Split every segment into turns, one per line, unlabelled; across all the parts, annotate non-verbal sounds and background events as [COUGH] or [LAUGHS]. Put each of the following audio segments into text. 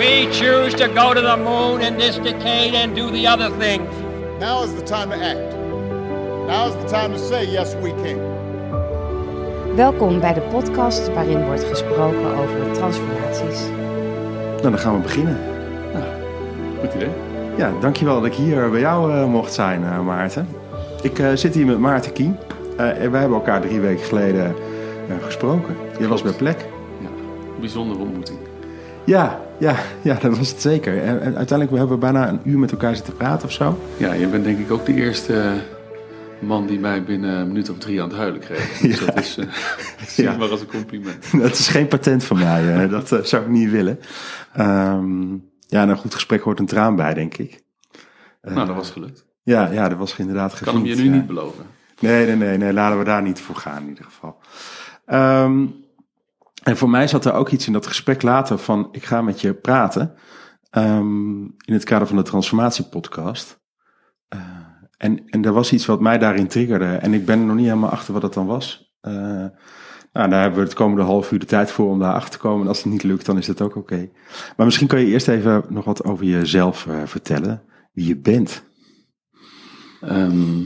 We choose to go to the moon in this decade and do the other things.
Now is the time to act. Now is the time to say yes we can.
Welkom bij de podcast waarin wordt gesproken over transformaties.
Nou, dan gaan we beginnen.
Goed idee.
Ja, dankjewel dat ik hier bij jou eh, mocht zijn, eh, Maarten. Ik eh, zit hier met Maarten Kien. Eh, en wij hebben elkaar drie weken geleden eh, gesproken. Je was bij plek.
Ja, bijzondere ontmoeting.
Ja, ja, ja, dat was het zeker. En, uiteindelijk hebben we bijna een uur met elkaar zitten praten of zo.
Ja, je bent denk ik ook de eerste man die mij binnen een minuut of drie aan het huilen kreeg. [LAUGHS] Dus
Ja.
dat is, eh [LAUGHS] zie
Ja.
maar als een compliment. [LAUGHS]
Dat is geen patent van mij, eh, dat eh, zou ik niet willen. Ehm, ja, en een goed gesprek hoort een traan bij, denk ik. Eh,
nou, dat was gelukt.
Ja, ja, dat was inderdaad
Ik kan hem je nu
ja.
niet beloven.
Nee, nee, nee, nee, laten we daar niet voor gaan in ieder geval. Ehm, en voor mij zat er ook iets in dat gesprek later van, ik ga met je praten. ehm, in het kader van de transformatiepodcast. Eh, en, en er was iets wat mij daarin triggerde. En ik ben er nog niet helemaal achter wat het dan was. Eh, nou, daar hebben we het komende half uur de tijd voor om daar achter te komen. En als het niet lukt, dan is dat ook oké. Maar misschien kan je eerst even nog wat over jezelf eh, vertellen. Wie je bent.
Ehm,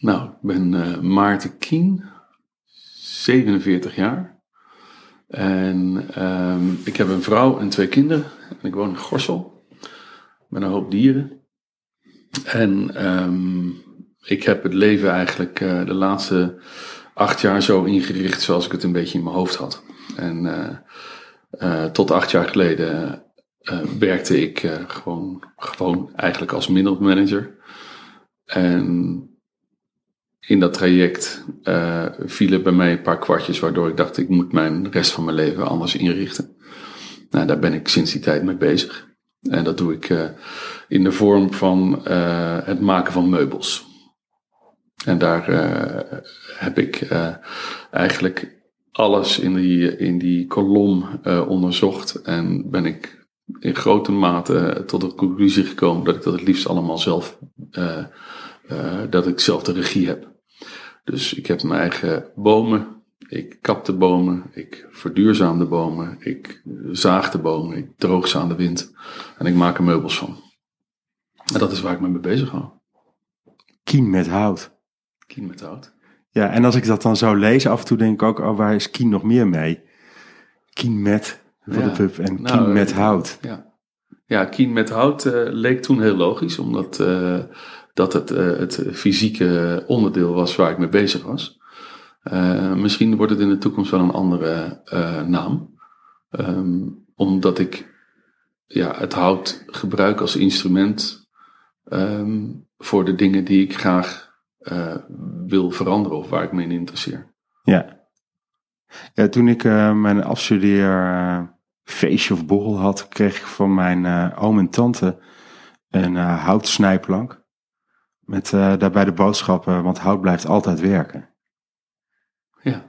nou, ik ben Maarten Kien, 47 jaar. En ehm, ik heb een vrouw en twee kinderen. En ik woon in Gorsel, met een hoop dieren. En ehm, ik heb het leven eigenlijk eh, de laatste acht jaar zo ingericht zoals ik het een beetje in mijn hoofd had. En eh, tot acht jaar geleden werkte ik gewoon, gewoon eigenlijk als middelmanager. En in dat traject eh, vielen bij mij een paar kwartjes, waardoor ik dacht, ik moet mijn rest van mijn leven anders inrichten. Nou, daar ben ik sinds die tijd mee bezig. En dat doe ik eh, in de vorm van eh, het maken van meubels. En daar heb ik eigenlijk alles in die, in die kolom onderzocht. En ben ik in grote mate tot de conclusie gekomen dat ik dat het liefst allemaal zelf, dat ik zelf de regie heb. Dus ik heb mijn eigen bomen, ik kap de bomen, ik verduurzaam de bomen, ik zaag de bomen, ik droog ze aan de wind en ik maak er meubels van. En dat is waar ik me mee bezig hou.
Kien met hout.
Kien met hout.
Ja, en als ik dat dan zo lees, af en toe denk ik ook, oh, waar is Kien nog meer mee? Kien met voor
Ja.
de pub en
Nou,
Kien met
eh,
hout.
Ja, ja Kien met hout eh, leek toen heel logisch, omdat eh, dat het, eh, het fysieke onderdeel was waar ik mee bezig was. Eh, misschien wordt het in de toekomst wel een andere eh, naam. Ehm, omdat ik ja, het hout gebruik als instrument ehm, voor de dingen die ik graag wil veranderen of waar ik me in interesseer.
Ja. ja, toen ik mijn afstudeer eh, feestje of borrel had, kreeg ik van mijn oom en tante een houtsnijplank. Met eh, daarbij de boodschap, eh, want hout blijft altijd werken.
Ja,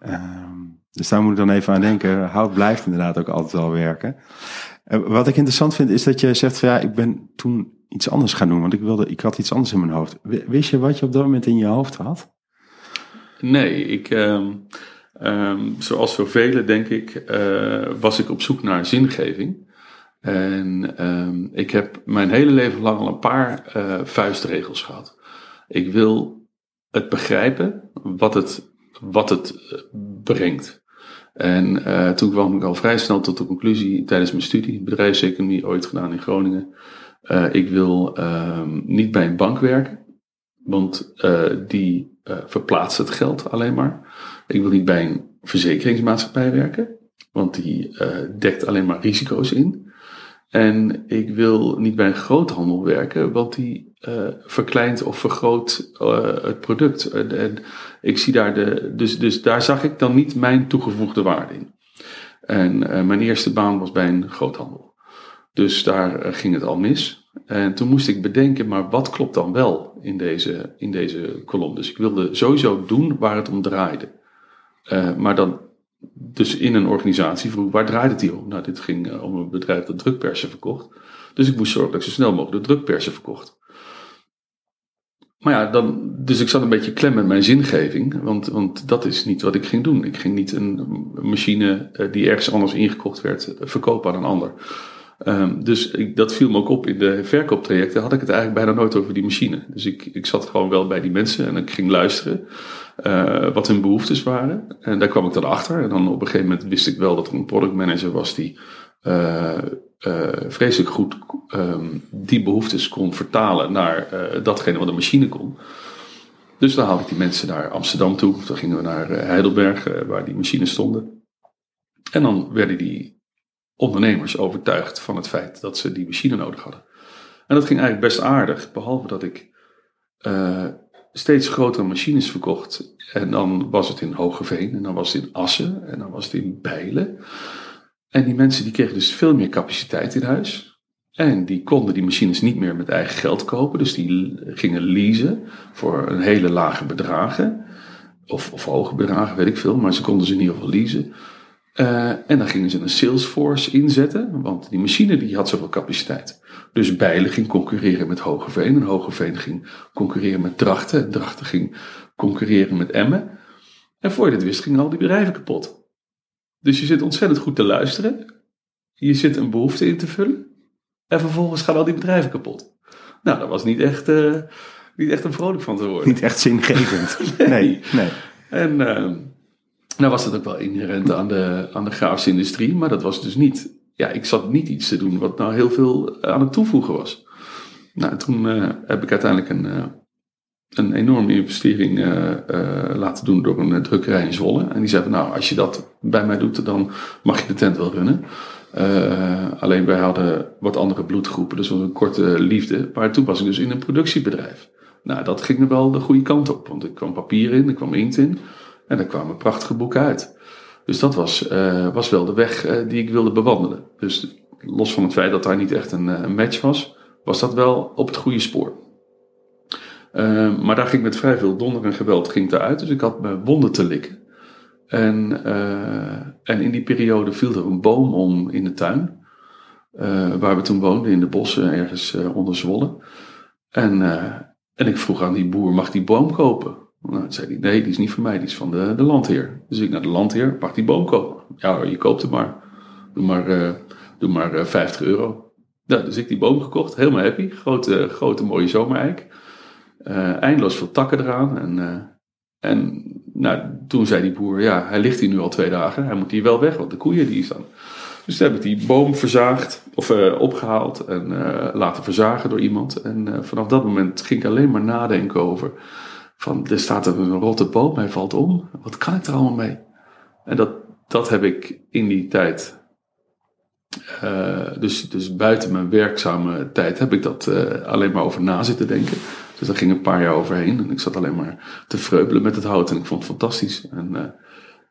Ehm, dus daar moet ik dan even aan denken. Hout blijft inderdaad ook altijd wel werken. Eh, wat ik interessant vind is dat je zegt van ja, ik ben toen iets anders gaan doen. Want ik, wilde, ik had iets anders in mijn hoofd. Wist je wat je op dat moment in je hoofd had?
Nee, ik, ehm, ehm, zoals zoveel denk ik, eh, was ik op zoek naar zingeving. En ehm, ik heb mijn hele leven lang al een paar eh, vuistregels gehad. Ik wil het begrijpen wat het, wat het eh, brengt. En eh, toen kwam ik al vrij snel tot de conclusie tijdens mijn studie, bedrijfseconomie ooit gedaan in Groningen. eh, ik wil ehm, niet bij een bank werken, want die verplaatst het geld alleen maar. Ik wil niet bij een verzekeringsmaatschappij werken, want die dekt alleen maar risico's in. En ik wil niet bij een groothandel werken, want die eh, verkleint of vergroot eh, het product. En, ik zie daar de, dus, dus daar zag ik dan niet mijn toegevoegde waarde in. En eh, mijn eerste baan was bij een groothandel. Dus daar ging het al mis. En toen moest ik bedenken, maar wat klopt dan wel in deze, in deze kolom? Dus ik wilde sowieso doen waar het om draaide. Maar dan dus in een organisatie vroeg, waar draait het hier om? Nou, dit ging eh, om een bedrijf dat drukpersen verkocht. Dus ik moest zorgen dat ik zo snel mogelijk de drukpersen verkocht. maar ja, dan, dus ik zat een beetje klem met mijn zingeving, want, want dat is niet wat ik ging doen. Ik ging niet een machine eh, die ergens anders ingekocht werd verkopen aan een ander. Um, dus ik, dat viel me ook op in de verkooptrajecten. Had ik het eigenlijk bijna nooit over die machine. Dus ik, ik zat gewoon wel bij die mensen en ik ging luisteren uh, wat hun behoeftes waren. En daar kwam ik dan achter. En dan op een gegeven moment wist ik wel dat er een productmanager was die uh, uh, vreselijk goed um, die behoeftes kon vertalen naar datgene wat de machine kon. Dus dan haalde ik die mensen naar Amsterdam toe. Dan gingen we naar Heidelberg, waar die machines stonden. En dan werden die ondernemers overtuigd van het feit dat ze die machine nodig hadden. En dat ging eigenlijk best aardig, behalve dat ik steeds grotere machines verkocht. En dan was het in Hogeveen, en dan was het in Assen, en dan was het in Bijlen. En die mensen die kregen dus veel meer capaciteit in huis. En die konden die machines niet meer met eigen geld kopen, dus die gingen leasen voor een hele lage bedragen. Of, of hoge bedragen, weet ik veel, maar ze konden ze in ieder geval leasen. Uh, en dan gingen ze een Salesforce inzetten, want die machine die had zoveel capaciteit. Dus Bijlen ging concurreren met Hogeveen en Hogeveen ging concurreren met Drachten en Drachten ging concurreren met Emmen. En voor je het wist gingen al die bedrijven kapot. Dus je zit ontzettend goed te luisteren, je zit een behoefte in te vullen en vervolgens gaan al die bedrijven kapot. Nou, dat was niet echt, uh, niet echt een vrolijk van te worden.
Niet echt zingevend. [LAUGHS] nee, nee. nee.
En... Uh, nou was dat ook wel inherent aan de, aan de grafische industrie, maar dat was dus niet. Ja, ik zat niet iets te doen wat nou heel veel aan het toevoegen was. Nou, toen uh, heb ik uiteindelijk een, uh, een enorme investering laten doen door een drukkerij in Zwolle. En die zei nou, als je dat bij mij doet, dan mag je de tent wel runnen. alleen wij hadden wat andere bloedgroepen, dus was een korte liefde. Maar toen was ik dus in een productiebedrijf. Nou, dat ging er wel de goede kant op, want ik kwam papier in, er kwam inkt in. En daar kwamen prachtige boeken uit. Dus dat was, uh, was wel de weg uh, die ik wilde bewandelen. Dus los van het feit dat daar niet echt een, een match was, was dat wel op het goede spoor. Uh, maar daar ging met vrij veel donder en geweld ging eruit. Dus ik had mijn wonden te likken. En, en in die periode viel er een boom om in de tuin. waar we toen woonden, in de bossen ergens onder Zwolle. En, en ik vroeg aan die boer, mag die boom kopen? Nou, zei hij, nee, die is niet van mij, die is van de, de landheer. Dus ik naar de landheer, mag die boom kopen? Ja, je koopt hem maar. Doe maar, uh, doe maar uh, 50 euro. Nou, dus ik die boom gekocht, helemaal happy. Grote, grote mooie zomereik. Uh, eindeloos veel takken eraan. En, en nou, toen zei die boer, ja, hij ligt hier nu al twee dagen. Hij moet hier wel weg, want de koeien die staan. Dus toen heb ik die boom verzaagd, of opgehaald en laten verzagen door iemand. En vanaf dat moment ging ik alleen maar nadenken over van er staat er een rotte boom, hij valt om. Wat kan ik er allemaal mee? En dat, dat heb ik in die tijd, uh, dus, dus buiten mijn werkzame tijd, heb ik dat uh, alleen maar over na zitten denken. Dus daar ging een paar jaar overheen en ik zat alleen maar te vreubelen met het hout en ik vond het fantastisch. En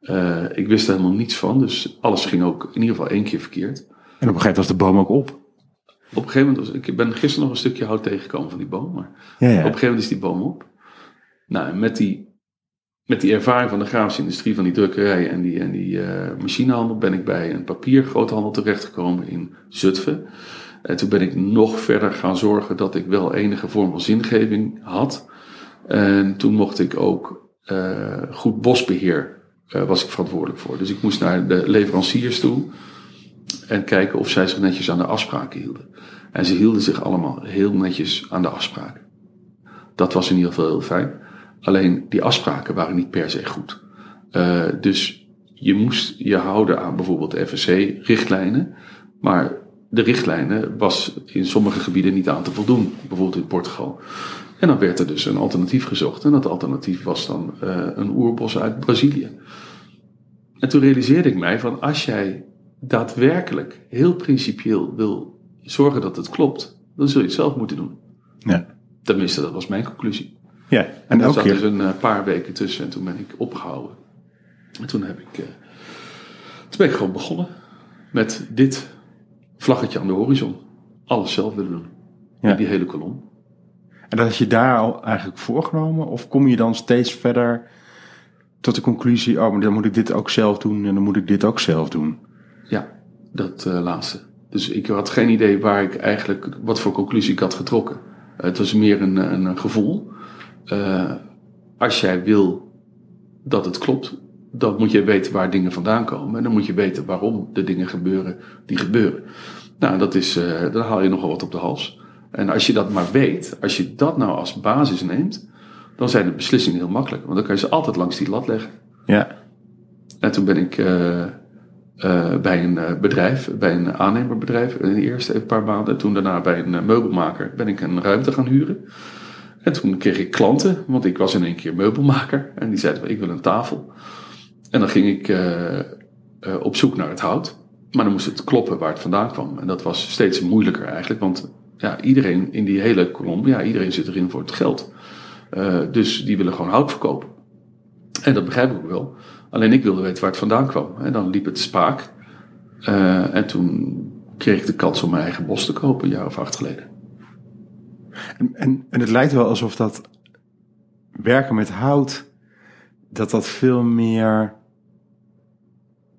uh, ik wist er helemaal niets van, dus alles ging ook in ieder geval één keer verkeerd.
En op een gegeven moment was de boom ook op.
Op een gegeven moment was ik ben gisteren nog een stukje hout tegengekomen van die boom, maar ja, ja. op een gegeven moment is die boom op. Nou, met die, met die ervaring van de grafische industrie, van die drukkerij en die, en die uh, machinehandel, ben ik bij een papiergroothandel terechtgekomen in Zutphen. En toen ben ik nog verder gaan zorgen dat ik wel enige vorm van zingeving had. En toen mocht ik ook uh, goed bosbeheer, uh, was ik verantwoordelijk voor. Dus ik moest naar de leveranciers toe en kijken of zij zich netjes aan de afspraken hielden. En ze hielden zich allemaal heel netjes aan de afspraken. Dat was in ieder geval heel fijn. Alleen die afspraken waren niet per se goed. Uh, dus je moest je houden aan bijvoorbeeld de FSC-richtlijnen. Maar de richtlijnen was in sommige gebieden niet aan te voldoen. Bijvoorbeeld in Portugal. En dan werd er dus een alternatief gezocht. En dat alternatief was dan uh, een oerbos uit Brazilië. En toen realiseerde ik mij van als jij daadwerkelijk heel principieel wil zorgen dat het klopt, dan zul je het zelf moeten doen.
Ja.
Tenminste, dat was mijn conclusie.
Ja,
en, en er zat keer... dus een uh, paar weken tussen en toen ben ik opgehouden. En toen heb ik, uh, toen ben ik gewoon begonnen met dit vlaggetje aan de horizon. Alles zelf willen doen. Ja. Die hele kolom.
En dat had je daar al eigenlijk voorgenomen? Of kom je dan steeds verder tot de conclusie, oh, maar dan moet ik dit ook zelf doen en dan moet ik dit ook zelf doen?
Ja, dat uh, laatste. Dus ik had geen idee waar ik eigenlijk, wat voor conclusie ik had getrokken. Het was meer een, een gevoel. Eh, als jij wil dat het klopt, dan moet je weten waar dingen vandaan komen. En dan moet je weten waarom de dingen gebeuren die gebeuren. Nou, dat is, eh, dan haal je nogal wat op de hals. En als je dat maar weet, als je dat nou als basis neemt, dan zijn de beslissingen heel makkelijk. Want dan kan je ze altijd langs die lat leggen.
Ja.
En toen ben ik eh, eh, bij een bedrijf, bij een aannemerbedrijf, in de eerste een paar maanden. Toen daarna bij een meubelmaker ben ik een ruimte gaan huren. En toen kreeg ik klanten, want ik was in één keer meubelmaker. En die zeiden, ik wil een tafel. En dan ging ik eh, op zoek naar het hout. Maar dan moest het kloppen waar het vandaan kwam. En dat was steeds moeilijker eigenlijk. Want ja, iedereen in die hele kolom, ja, iedereen zit erin voor het geld. Eh, dus die willen gewoon hout verkopen. En dat begrijp ik wel. Alleen ik wilde weten waar het vandaan kwam. En dan liep het spaak. En toen kreeg ik de kans om mijn eigen bos te kopen, een jaar of acht geleden.
En, en, het lijkt wel alsof dat werken met hout, dat dat veel meer.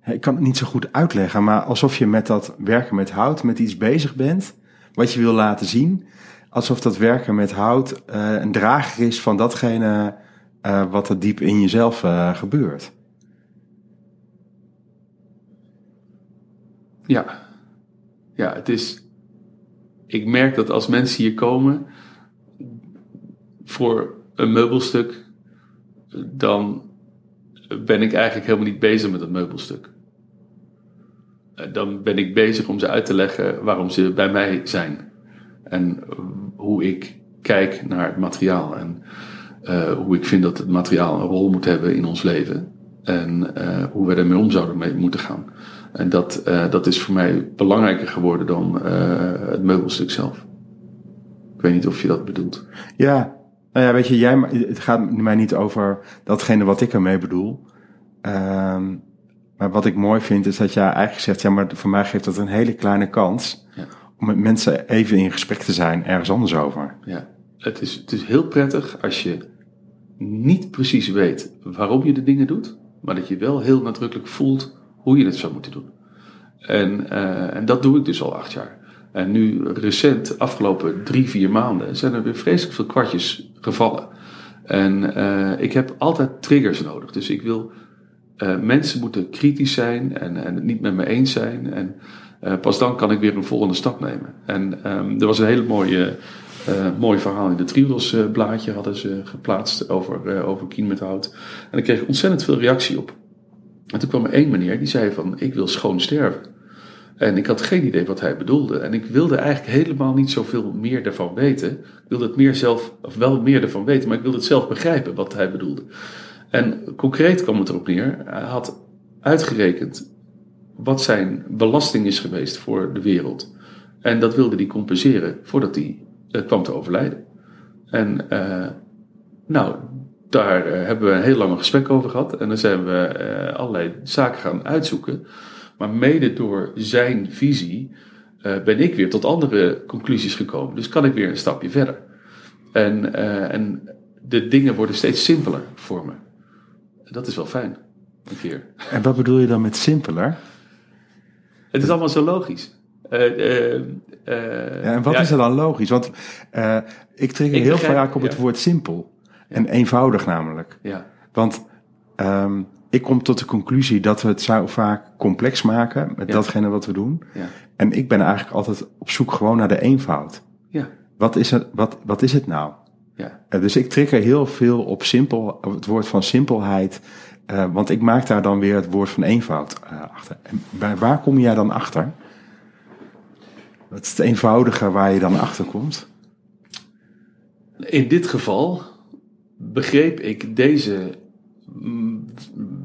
Ik kan het niet zo goed uitleggen, maar alsof je met dat werken met hout met iets bezig bent, wat je wil laten zien. Alsof dat werken met hout eh, een drager is van datgene eh, wat er diep in jezelf eh, gebeurt.
Ja. Ja, het is. Ik merk dat als mensen hier komen voor een meubelstuk, dan ben ik eigenlijk helemaal niet bezig met het meubelstuk. Eh, Dan ben ik bezig om ze uit te leggen waarom ze bij mij zijn. En hoe ik kijk naar het materiaal. En eh, hoe ik vind dat het materiaal een rol moet hebben in ons leven. En eh, hoe we ermee om zouden moeten gaan. En dat, eh, dat is voor mij belangrijker geworden dan eh, het meubelstuk zelf. Ik weet niet of je dat bedoelt.
Ja, nou ja, weet je, jij, het gaat mij niet over datgene wat ik ermee bedoel. Ehm, maar wat ik mooi vind is dat jij eigenlijk zegt, ja, maar voor mij geeft dat een hele kleine kans
Ja.
om met mensen even in gesprek te zijn, ergens anders over.
Ja, het is, het is heel prettig als je niet precies weet waarom je de dingen doet, maar dat je wel heel nadrukkelijk voelt hoe je het zou moeten doen. En, eh, en dat doe ik dus al acht jaar. En nu recent, afgelopen drie, vier maanden, zijn er weer vreselijk veel kwartjes gevallen. En eh, ik heb altijd triggers nodig. Dus ik wil, eh, mensen moeten kritisch zijn en, en het niet met me eens zijn. En pas dan kan ik weer een volgende stap nemen. En ehm, er was een hele mooie, eh, mooi verhaal in de Triodos hadden ze geplaatst over, eh, over hout. En ik kreeg ontzettend veel reactie op. En toen kwam er één meneer die zei van, ik wil schoon sterven. En ik had geen idee wat hij bedoelde. En ik wilde eigenlijk helemaal niet zoveel meer daarvan weten. Ik wilde het meer zelf, of wel meer ervan weten, maar ik wilde het zelf begrijpen wat hij bedoelde. En concreet kwam het erop neer. Hij had uitgerekend wat zijn belasting is geweest voor de wereld. En dat wilde hij compenseren voordat hij eh, kwam te overlijden. En eh, nou, daar eh, hebben we een heel lang gesprek over gehad. En dan zijn we eh, allerlei zaken gaan uitzoeken. Maar mede door zijn visie eh, ben ik weer tot andere conclusies gekomen. Dus kan ik weer een stapje verder. En, en de dingen worden steeds simpeler voor me. Dat is wel fijn. Een keer.
En wat bedoel je dan met simpeler?
Het is allemaal zo logisch.
Ja, en wat
ja,
is er dan logisch? Want ik trigger
Ik
heel
begrijp-
vaak op het woord simpel. En eenvoudig namelijk.
Ja,
Want ehm, ik kom tot de conclusie dat we het zo vaak complex maken met
Ja.
datgene wat we doen.
ja,
En ik ben eigenlijk altijd op zoek gewoon naar de eenvoud.
ja,
Wat is het, wat, wat is het nou?
ja.
Eh, dus ik trigger heel veel op simpel, op het woord van simpelheid. eh, want ik maak daar dan weer het woord van eenvoud eh, achter. En bij, waar kom jij dan achter? Wat is het eenvoudige waar je dan achter komt?
In dit geval begreep ik deze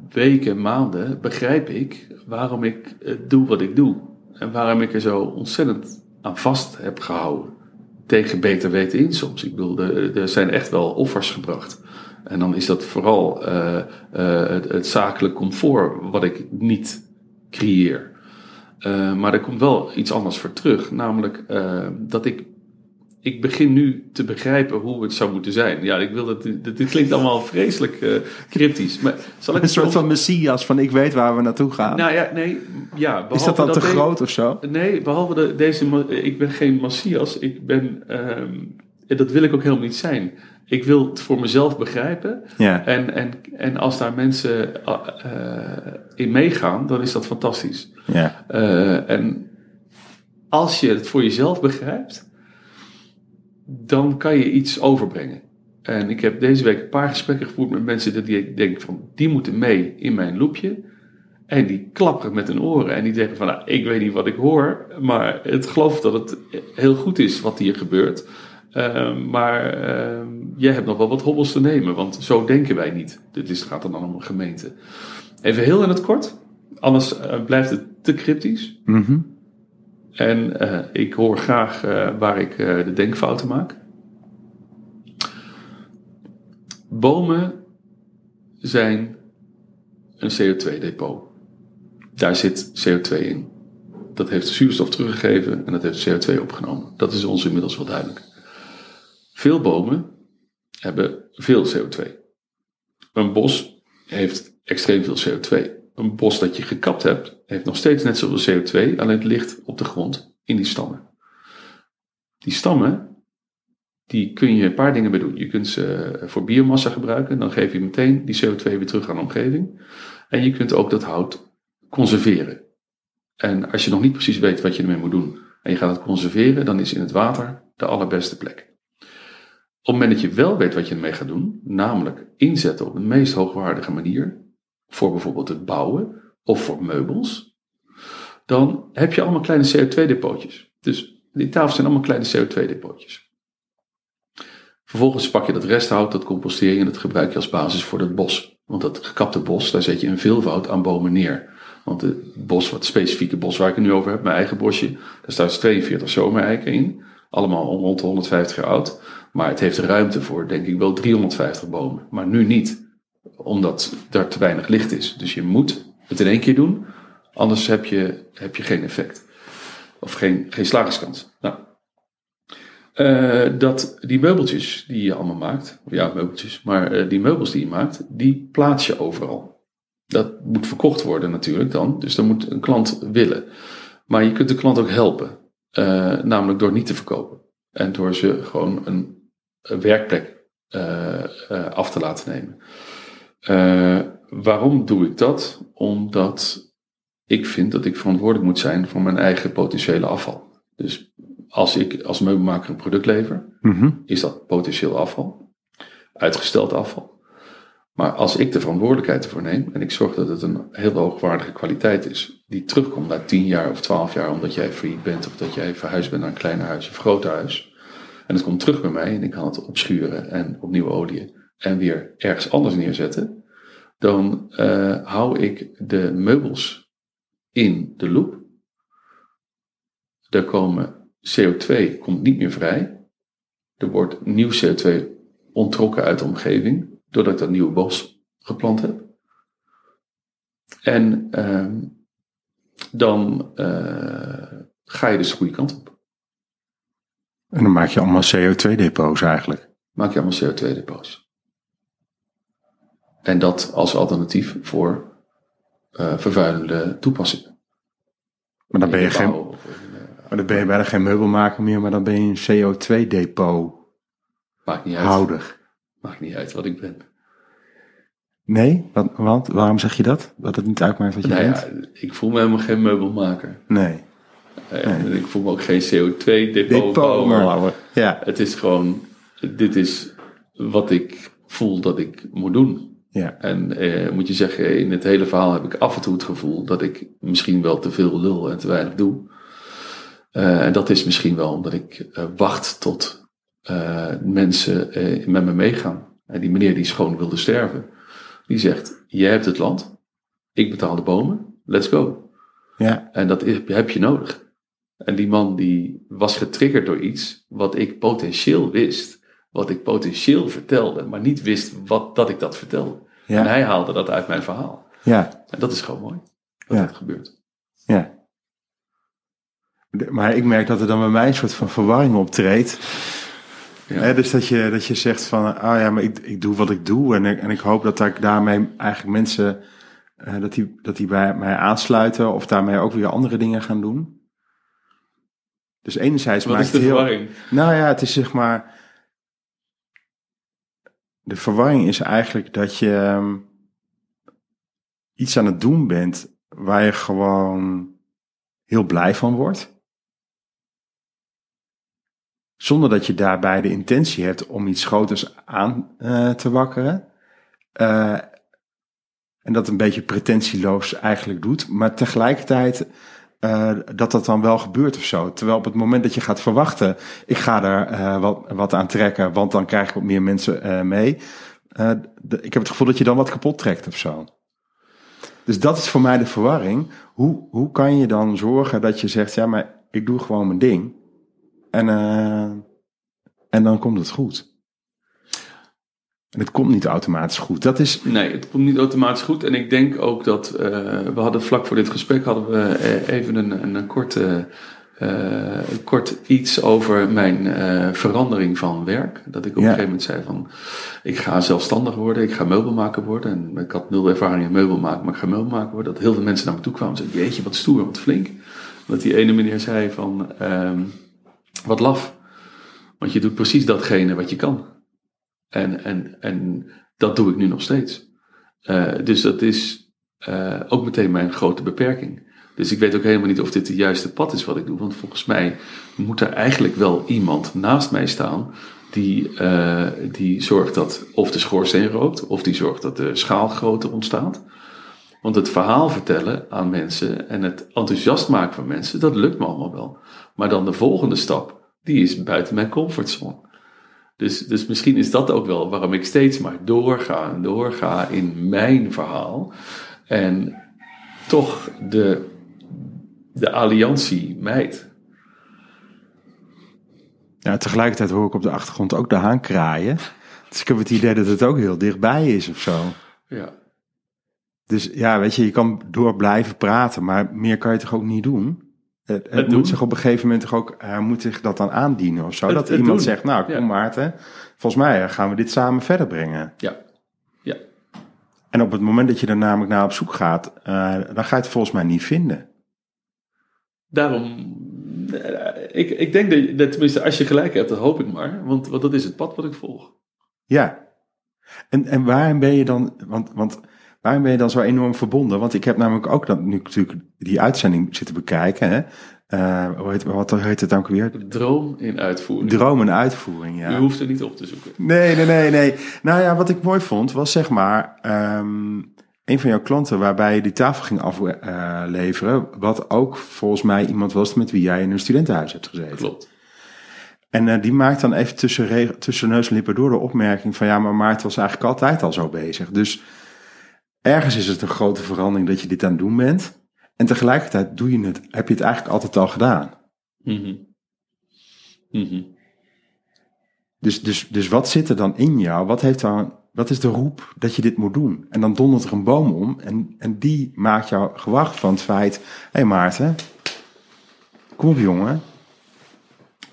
weken, maanden, begrijp ik waarom ik doe wat ik doe. En waarom ik er zo ontzettend aan vast heb gehouden. Tegen beter weten in soms. Ik bedoel, er, zijn echt wel offers gebracht. En dan is dat vooral eh, eh, het, zakelijk comfort wat ik niet creëer. Eh, maar er komt wel iets anders voor terug. Namelijk dat ik ik begin nu te begrijpen hoe het zou moeten zijn. Ja, ik wil dat. Dit, klinkt allemaal vreselijk eh, cryptisch. Maar zal ik
Een soort van messias van ik weet waar we naartoe gaan.
Nou ja, nee. Ja, behalve
is dat dan te
de-
groot of zo?
Nee, behalve de, deze. Ik ben geen Messias. Ik ben. ehm, dat wil ik ook helemaal niet zijn. Ik wil het voor mezelf begrijpen.
Ja.
En, en, en als daar mensen eh, in meegaan, dan is dat fantastisch.
Ja.
Eh, en als je het voor jezelf begrijpt, dan kan je iets overbrengen. En ik heb deze week een paar gesprekken gevoerd met mensen die ik denk van, die moeten mee in mijn loopje. En die klapperen met hun oren en die denken van, nou, ik weet niet wat ik hoor, maar het geloof dat het heel goed is wat hier gebeurt. Uh, maar uh, jij hebt nog wel wat hobbels te nemen, want zo denken wij niet. Dit is, gaat dan om een gemeente. Even heel in het kort, anders uh, blijft het te cryptisch.
Mhm.
En uh, ik hoor graag uh, waar ik uh, de denkfouten maak. Bomen zijn een CO2-depot. Daar zit CO2 in. Dat heeft zuurstof teruggegeven en dat heeft CO2 opgenomen. Dat is ons inmiddels wel duidelijk. Veel bomen hebben veel CO2. Een bos heeft extreem veel CO2 een bos dat je gekapt hebt, heeft nog steeds net zoveel CO2, alleen het ligt op de grond in die stammen. Die stammen, die kun je een paar dingen mee doen. Je kunt ze voor biomassa gebruiken, dan geef je meteen die CO2 weer terug aan de omgeving. En je kunt ook dat hout conserveren. En als je nog niet precies weet wat je ermee moet doen en je gaat het conserveren, dan is in het water de allerbeste plek. Op het moment dat je wel weet wat je ermee gaat doen, namelijk inzetten op de meest hoogwaardige manier, voor bijvoorbeeld het bouwen of voor meubels, dan heb je allemaal kleine CO2-depootjes. Dus die tafels zijn allemaal kleine CO2-depootjes. Vervolgens pak je dat resthout, dat composteer je en dat gebruik je als basis voor het bos. Want dat gekapte bos, daar zet je een veelvoud aan bomen neer. Want het bos, wat specifieke bos waar ik het nu over heb, mijn eigen bosje, daar staan 42 zomereiken in. Allemaal rond de 150 jaar oud. Maar het heeft ruimte voor, denk ik, wel 350 bomen. Maar nu niet omdat er te weinig licht is. Dus je moet het in één keer doen, anders heb je, heb je geen effect. Of geen, geen slagingskans. Nou, uh, dat, die meubeltjes die je allemaal maakt, ja, meubeltjes, maar uh, die meubels die je maakt, die plaats je overal. Dat moet verkocht worden natuurlijk dan, dus dan moet een klant willen. Maar je kunt de klant ook helpen, uh, namelijk door niet te verkopen. En door ze gewoon een, een werkplek af te laten nemen. Uh, waarom doe ik dat? Omdat ik vind dat ik verantwoordelijk moet zijn voor mijn eigen potentiële afval. Dus als ik als meubelmaker een product lever,
mm-hmm.
is dat potentieel afval, uitgesteld afval. Maar als ik de verantwoordelijkheid ervoor neem en ik zorg dat het een heel hoogwaardige kwaliteit is, die terugkomt na 10 jaar of 12 jaar omdat jij failliet bent of dat jij verhuisd bent naar een kleiner huis of groter huis, en het komt terug bij mij en ik kan het opschuren en opnieuw oliën en weer ergens anders neerzetten, dan uh, hou ik de meubels in de loop. Er komen CO2 komt niet meer vrij. Er wordt nieuw CO2 onttrokken uit de omgeving, doordat ik dat nieuwe bos geplant heb. En uh, dan uh, ga je dus de goede kant op.
En dan maak je allemaal CO2-depots eigenlijk.
Maak je allemaal CO2-depots. En dat als alternatief voor uh, vervuilende toepassingen.
Maar dan ben je, geen,
Of, uh,
maar dan ben je bijna geen meubelmaker meer, maar dan ben je een CO2-depot
maakt niet uit.
houder.
Maakt niet uit wat ik ben.
Nee? Want, want waarom zeg je dat? Dat het niet uitmaakt wat je
Nou
bent?
ja, ik voel me helemaal geen meubelmaker.
Nee.
Uh, Ik voel me ook geen CO2-depot
Depotbouwer. Ja.
Het is gewoon, dit is wat ik voel dat ik moet doen.
Ja.
En eh, moet je zeggen, in het hele verhaal heb ik af en toe het gevoel dat ik misschien wel te veel lul en te weinig doe. Uh, en dat is misschien wel omdat ik uh, wacht tot uh, mensen met me meegaan. En die meneer die schoon wilde sterven, die zegt, jij hebt het land, ik betaal de bomen, let's go.
Ja.
En dat heb je nodig. En die man die was getriggerd door iets wat ik potentieel wist. Wat ik potentieel vertelde, maar niet wist wat, dat ik dat vertelde.
Ja.
En hij haalde dat uit mijn verhaal.
Ja.
En dat is gewoon mooi. Dat
Ja.
dat gebeurt.
Ja. Maar ik merk dat er dan bij mij een soort van verwarring optreedt.
Ja.
Dus dat je, dat je zegt van, ah ja, maar ik, ik doe wat ik doe. En ik, en ik hoop dat ik daarmee eigenlijk mensen, eh, dat, die, dat die bij mij aansluiten. Of daarmee ook weer andere dingen gaan doen. Dus enerzijds
Wat
maakt
is de
het heel...
verwarring?
Nou ja, het is zeg maar. De verwarring is eigenlijk dat je ehm, iets aan het doen bent waar je gewoon heel blij van wordt. Zonder dat je daarbij de intentie hebt om iets groters aan eh, te wakkeren. Eh, en dat een beetje pretentieloos eigenlijk doet. Maar tegelijkertijd eh, dat dat dan wel gebeurt of zo. Terwijl op het moment dat je gaat verwachten, ik ga er eh, wat, wat aan trekken, want dan krijg ik wat meer mensen eh, mee. Ik heb het gevoel dat je dan wat kapot trekt of zo. Dus dat is voor mij de verwarring. Hoe, hoe kan je dan zorgen dat je zegt, ja, maar ik doe gewoon mijn ding. En, en dan komt het goed. En het komt niet automatisch goed. Dat is,
Nee, het komt niet automatisch goed. En ik denk ook dat eh, we hadden vlak voor dit gesprek hadden we eh, even een, een, een korte, eh, kort iets over mijn verandering van werk. Dat ik op
Ja.
een gegeven moment zei van ik ga zelfstandig worden, ik ga meubelmaker worden. En ik had nul ervaring in meubelmaken, maar ik ga meubelmaker worden. Dat heel veel mensen naar me toe kwamen en zeiden, jeetje wat stoer, wat flink. Dat die ene meneer zei van ehm, wat laf. Want je doet precies datgene wat je kan. En, en, en dat doe ik nu nog steeds. Eh, dus dat is eh, ook meteen mijn grote beperking. Dus ik weet ook helemaal niet of dit het juiste pad is wat ik doe. Want volgens mij moet er eigenlijk wel iemand naast mij staan. Die, eh, die zorgt dat of de schoorsteen rookt. Of die zorgt dat de schaal groter ontstaat. Want het verhaal vertellen aan mensen. En het enthousiast maken van mensen. Dat lukt me allemaal wel. Maar dan de volgende stap. Die is buiten mijn comfortzone. Dus, dus misschien is dat ook wel waarom ik steeds maar doorga en doorga in mijn verhaal. En toch de, de alliantie mijt.
ja, tegelijkertijd hoor ik op de achtergrond ook de haan kraaien. Dus ik heb het idee dat het ook heel dichtbij is of zo.
Ja.
Dus ja, weet je, je kan door blijven praten, maar meer kan je toch ook niet doen? Het, het
Het doen.
moet zich op een gegeven moment toch ook, hij moet zich dat dan aandienen of zo.
Het-
dat iemand
doen.
zegt, nou kom
Ja.
Maarten, volgens mij eh, gaan we dit samen verder brengen.
Ja. Ja.
En op het moment dat je er namelijk naar op zoek gaat, eh, dan ga je het volgens mij niet vinden.
Daarom, eh, ik, ik denk dat, dat, tenminste als je gelijk hebt, dat hoop ik maar. Want, want dat is het pad wat ik volg.
Ja. En, en waarom ben je dan, want, want waarom ben je dan zo enorm verbonden? Want ik heb namelijk ook dat nu natuurlijk die uitzending zitten bekijken. Hè? Eh, hoe heet, wat heet het dan ook weer?
Droom in uitvoering.
Droom en uitvoering, ja.
Je hoeft er niet op te zoeken.
Nee, nee, nee, nee. Nou ja, wat ik mooi vond was zeg maar ehm, een van jouw klanten waarbij je die tafel ging afleveren. wat ook volgens mij iemand was met wie jij in een studentenhuis hebt gezeten.
Klopt.
En eh, die maakt dan even tussen, tussen neus en lippen door de opmerking van ja, maar Maarten was eigenlijk altijd al zo bezig. Dus ergens is het een grote verandering dat je dit aan het doen bent. En tegelijkertijd doe je het, heb je het eigenlijk altijd al gedaan.
Mhm. Mhm.
Dus, dus, dus wat zit er dan in jou? Wat, heeft dan, wat is de roep dat je dit moet doen? En dan dondert er een boom om en, en die maakt jou gewacht van het feit... Hé hey Maarten, kom op jongen.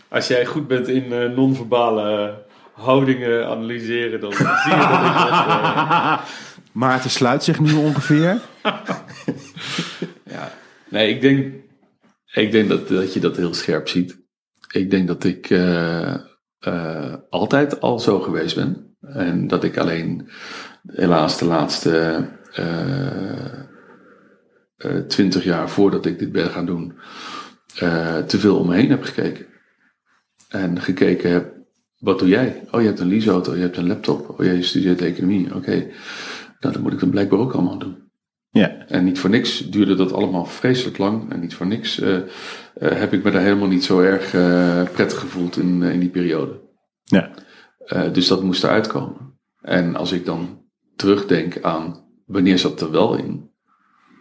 Als jij goed bent in eh, non-verbale houdingen analyseren, dan zie je dat ik [LAUGHS] dat... eh,
Maarten sluit zich nu ongeveer.
Ja, nee, ik denk, ik denk dat, dat je dat heel scherp ziet. Ik denk dat ik eh, eh, altijd al zo geweest ben. En dat ik alleen helaas de laatste twintig jaar voordat ik dit ben gaan doen, eh, te veel om me heen heb gekeken. En gekeken heb, wat doe jij? Oh, je hebt een leaseauto, je hebt een laptop. Oh, jij studeert economie. Oké, nou, dat moet ik dan blijkbaar ook allemaal doen.
Ja,
En niet voor niks duurde dat allemaal vreselijk lang. En niet voor niks eh, eh, heb ik me daar helemaal niet zo erg eh, prettig gevoeld in, in die periode.
ja.
Dus dat moest eruit komen. En als ik dan terugdenk aan wanneer zat er wel in.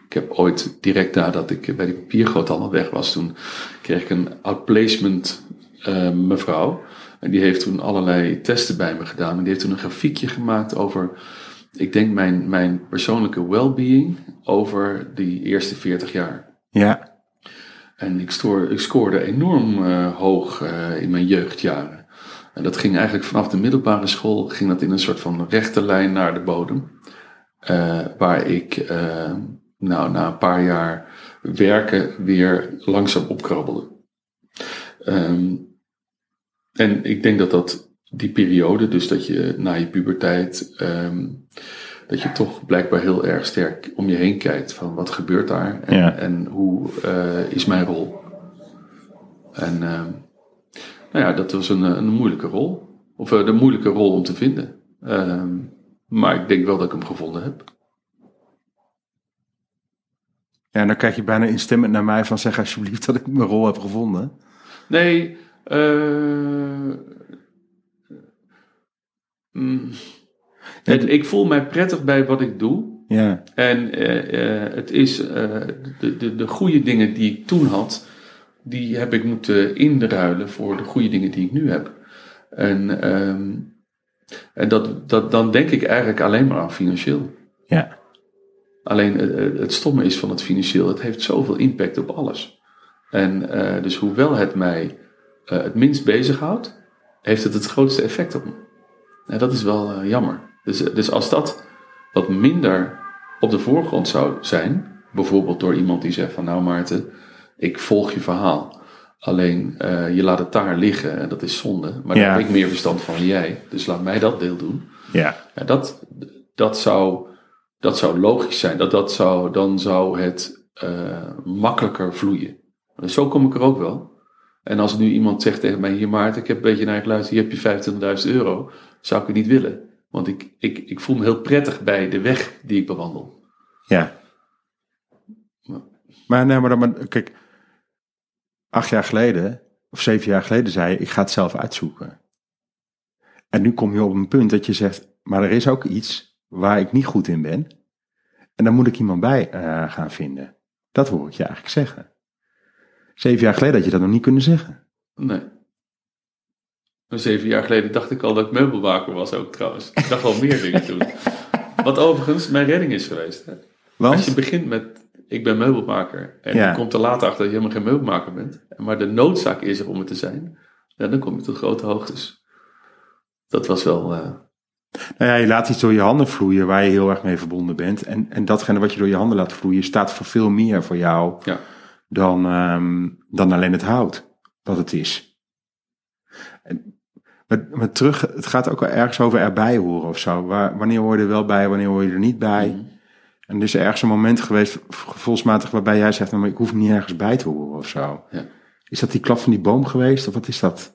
Ik heb ooit direct nadat ik bij die papiergroothandel weg was, toen kreeg ik een outplacement mevrouw. En die heeft toen allerlei testen bij me gedaan. En die heeft toen een grafiekje gemaakt over, ik denk mijn, mijn persoonlijke well-being over die eerste 40 jaar.
ja.
En ik, stoor, ik scoorde enorm eh, hoog eh, in mijn jeugdjaren. En dat ging eigenlijk vanaf de middelbare school, ging dat in een soort van rechte lijn naar de bodem. Eh, waar ik nou, na een paar jaar werken weer langzaam opkrabbelde. Ehm, en ik denk dat dat die periode, dus dat je na je puberteit, ehm, dat je toch blijkbaar heel erg sterk om je heen kijkt van wat gebeurt daar en,
Ja.
en hoe eh, is mijn rol. En ehm, nou ja, dat was een, een moeilijke rol. Of eh, de moeilijke rol om te vinden. Ehm, maar ik denk wel dat ik hem gevonden heb.
Ja, en dan kijk je bijna instemmend naar mij van zeg alsjeblieft dat ik mijn rol heb gevonden.
Nee, eh, mm, het- ik voel mij prettig bij wat ik doe.
Ja,
En eh, eh, het is eh, de, de, de goede dingen die ik toen had, die heb ik moeten inruilen voor de goede dingen die ik nu heb. En, ehm, en dat, dat, dan denk ik eigenlijk alleen maar aan financieel.
ja,
Alleen het stomme is van het financieel, het heeft zoveel impact op alles. En eh, dus hoewel het mij eh, het minst bezighoudt, heeft het het grootste effect op me. En dat is wel eh, jammer. Dus, eh, dus als dat wat minder op de voorgrond zou zijn, bijvoorbeeld door iemand die zegt van nou Maarten, ik volg je verhaal. Alleen eh, je laat het daar liggen en dat is zonde. Maar
Ja.
daar heb ik meer verstand van dan jij. Dus laat mij dat deel doen.
ja,
Ja, dat, dat, zou, dat zou logisch zijn. Dat, dat zou, dan zou het makkelijker vloeien. Dus zo kom ik er ook wel. En als nu iemand zegt tegen mij, hier Maarten, ik heb een beetje naar je geluisterd, hier heb je 25.000 euro, zou ik het niet willen. Want ik, ik, ik voel me heel prettig bij de weg die ik bewandel.
ja. Maar nee, maar, dan, maar kijk, acht jaar geleden of zeven jaar geleden zei je, ik ga het zelf uitzoeken. En nu kom je op een punt dat je zegt, maar er is ook iets waar ik niet goed in ben. En daar moet ik iemand bij eh, gaan vinden. Dat hoor ik je eigenlijk zeggen. Zeven jaar geleden had je dat nog niet kunnen zeggen.
Nee. Zeven jaar geleden dacht ik al dat ik meubelmaker was ook trouwens. Ik dacht al meer dingen toen. [LAUGHS] Wat overigens mijn redding is geweest. Hè?
Want,
Als je begint met, ik ben meubelmaker. En
Ja.
je komt er later achter dat je helemaal geen meubelmaker bent. Maar de noodzaak is er om het te zijn. Ja, dan kom je tot grote hoogtes. Dat was wel, eh,
nou ja, je laat iets door je handen vloeien waar je heel erg mee verbonden bent. En, en datgene wat je door je handen laat vloeien staat voor veel meer voor jou
ja.
dan, ehm, dan alleen het hout wat het is. En, maar, maar terug, het gaat ook wel ergens over erbij horen of zo. Waar, wanneer hoor je er wel bij, wanneer hoor je er niet bij?
Mhm.
En er is ergens een moment geweest, gevoelsmatig, waarbij jij zegt, nou, maar ik hoef niet ergens bij te horen of zo.
Ja.
Is dat die klap van die boom geweest of wat is dat?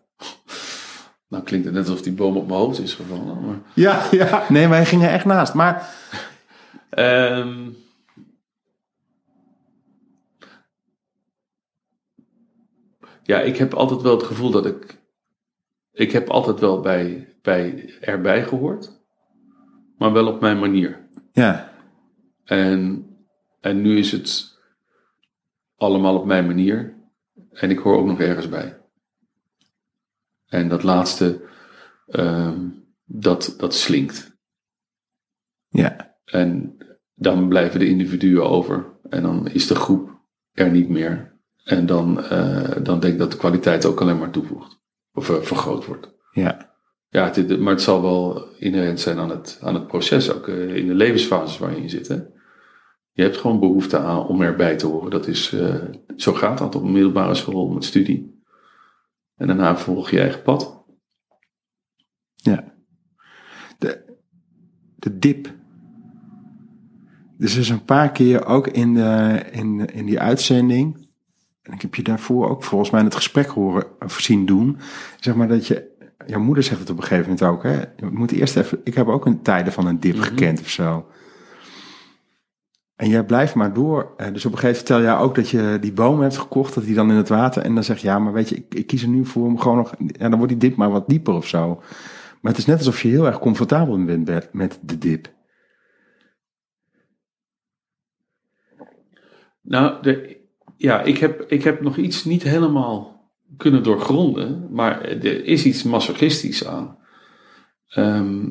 Nou klinkt het net alsof die boom op mijn hoofd is gevallen. Maar,
Ja, ja. Nee, wij gingen echt naast. Maar
Ehm, ja, ik heb altijd wel het gevoel dat ik. Ik heb altijd wel bij, bij erbij gehoord. Maar wel op mijn manier.
ja,
En, en nu is het allemaal op mijn manier. En ik hoor ook nog ergens bij. En dat laatste, ehm, dat, dat slinkt.
ja,
En dan blijven de individuen over. En dan is de groep er niet meer. En dan, eh, dan denk ik dat de kwaliteit ook alleen maar toevoegt. Of eh, vergroot wordt.
ja,
Ja, het, maar het zal wel inherent zijn aan het, aan het proces. Ook eh, in de levensfases waarin je zit. Hè? Je hebt gewoon behoefte aan om erbij te horen. Dat is, eh, zo gaat dat op een middelbare school met studie. En daarna volg je je eigen pad.
ja. De, de dip. Dus er is een paar keer ook in, de, in, in die uitzending. En ik heb je daarvoor ook volgens mij in het gesprek horen of zien doen. Zeg maar dat je. Jouw moeder zegt het op een gegeven moment ook. Hè? Je moet eerst even. Ik heb ook een tijden van een dip
Mhm.
gekend of zo. En jij blijft maar door. Eh, Dus op een gegeven moment vertel jij ook dat je die boom hebt gekocht, dat die dan in het water. En dan zeg je, ja, maar weet je, ik, ik kies er nu voor om gewoon nog. Ja, dan wordt die dip maar wat dieper of zo. Maar het is net alsof je heel erg comfortabel bent met- met de dip.
Nou, de, ja, ik heb, ik heb nog iets niet helemaal kunnen doorgronden, maar er is iets masochistisch aan. Ehm,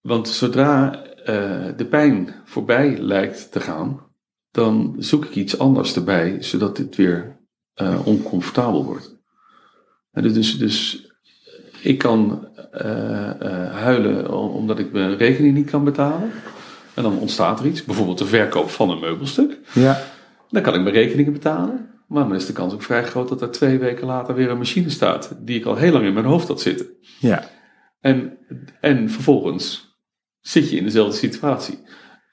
want zodra eh, de pijn voorbij lijkt te gaan, dan zoek ik iets anders erbij, zodat dit weer eh, oncomfortabel wordt. Dus, dus ik kan eh, huilen om- omdat ik mijn rekening niet kan betalen. En dan ontstaat er iets, bijvoorbeeld de verkoop van een meubelstuk.
Ja,
Dan kan ik mijn rekeningen betalen. Maar dan is de kans ook vrij groot dat er twee weken later weer een machine staat. Die ik al heel lang in mijn hoofd had zitten.
Ja,
En, en vervolgens zit je in dezelfde situatie.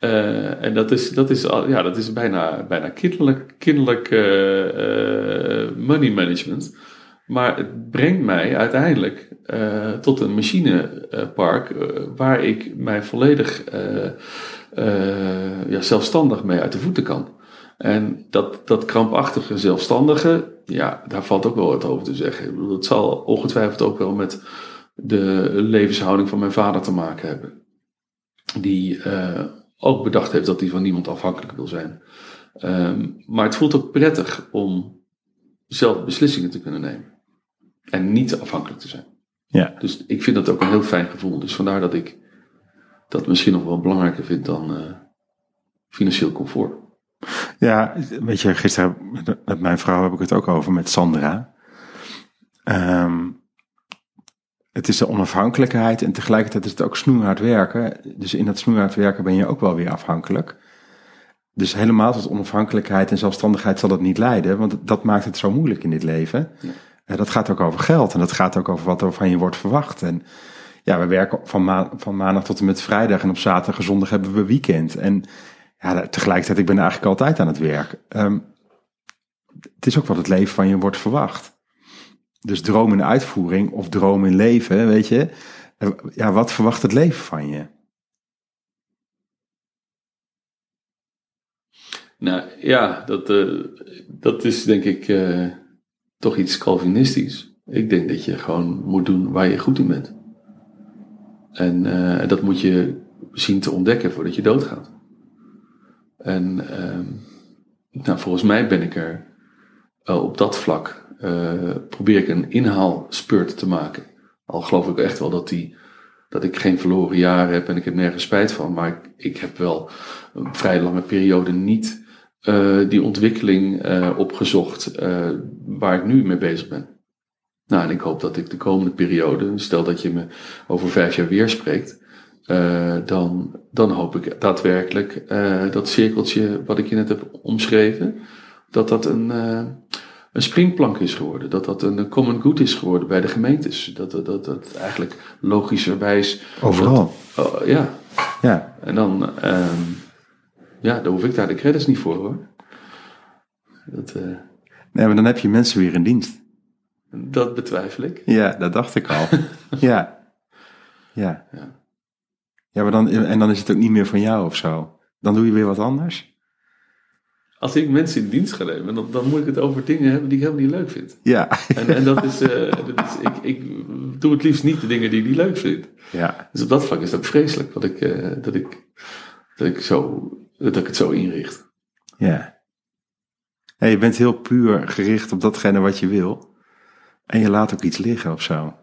Eh, en dat is, dat is, ja, dat is bijna, bijna kinderlijk, kinderlijk eh, eh, money management. Maar het brengt mij uiteindelijk tot een machinepark waar ik mij volledig ja, zelfstandig mee uit de voeten kan. En dat, dat krampachtige zelfstandige, ja, daar valt ook wel wat over te zeggen. Ik bedoel, dat zal ongetwijfeld ook wel met de levenshouding van mijn vader te maken hebben. Die eh, ook bedacht heeft dat hij van niemand afhankelijk wil zijn. Ehm, maar het voelt ook prettig om zelf beslissingen te kunnen nemen. En niet afhankelijk te zijn.
ja,
Dus ik vind dat ook een heel fijn gevoel. Dus vandaar dat ik dat misschien nog wel belangrijker vind dan eh, financieel comfort.
Ja. Weet je, gisteren met- mijn vrouw heb ik het ook over met Sandra. Ehm, het is de onafhankelijkheid en tegelijkertijd is het ook snoeihard werken. Dus in dat snoeihard werken ben je ook wel weer afhankelijk. Dus helemaal tot onafhankelijkheid en zelfstandigheid zal het niet leiden, want dat maakt het zo moeilijk in dit leven. Eh, dat gaat ook over geld en dat gaat ook over wat er van je wordt verwacht. En ja, we werken van, ma van maandag tot en met vrijdag en op zaterdag en zondag hebben we weekend. En ja, tegelijkertijd, ik ben eigenlijk altijd aan het werk. Ehm, het is ook wat het leven van je wordt verwacht. Dus droom in uitvoering of droom in leven, weet je. Eh, Ja, wat verwacht het leven van je?
Nou ja, dat, eh, dat is denk ik eh, toch iets Calvinistisch. Ik denk dat je gewoon moet doen waar je goed in bent. En eh, dat moet je zien te ontdekken voordat je doodgaat. En ehm, nou, volgens mij ben ik er eh, op dat vlak, eh, probeer ik een inhaalspurt te maken. Al geloof ik echt wel dat, die, dat ik geen verloren jaren heb en ik heb nergens spijt van. Maar ik, ik heb wel een vrij lange periode niet eh, die ontwikkeling opgezocht waar ik nu mee bezig ben. Nou, en ik hoop dat ik de komende periode, stel dat je me over vijf jaar weer spreekt, eh, dan, dan hoop ik daadwerkelijk eh, dat cirkeltje wat ik je net heb omschreven, dat dat een, eh, een springplank is geworden. Dat dat een common good is geworden bij de gemeentes. Dat dat, dat, dat eigenlijk logischerwijs.
Overal.
Oh, ja,
Ja,
en dan, ehm, ja, dan hoef ik daar de credits niet voor hoor. Dat,
nee, maar dan heb je mensen weer in dienst.
dat betwijfel ik.
Ja, dat dacht ik al. [LAUGHS] ja. Ja.
Ja.
Ja, maar dan, en dan is het ook niet meer van jou of zo. Dan doe je weer wat anders.
Als ik mensen in dienst ga nemen, dan, dan moet ik het over dingen hebben die ik helemaal niet leuk vind.
Ja.
En, en dat is, eh, dat is ik, ik doe het liefst niet de dingen die ik niet leuk vind.
Ja.
Dus op dat vlak is het ook vreselijk dat ik, eh, dat ik, dat ik, zo, dat ik het zo inricht.
Ja. ja. Je bent heel puur gericht op datgene wat je wil. En je laat ook iets liggen of zo.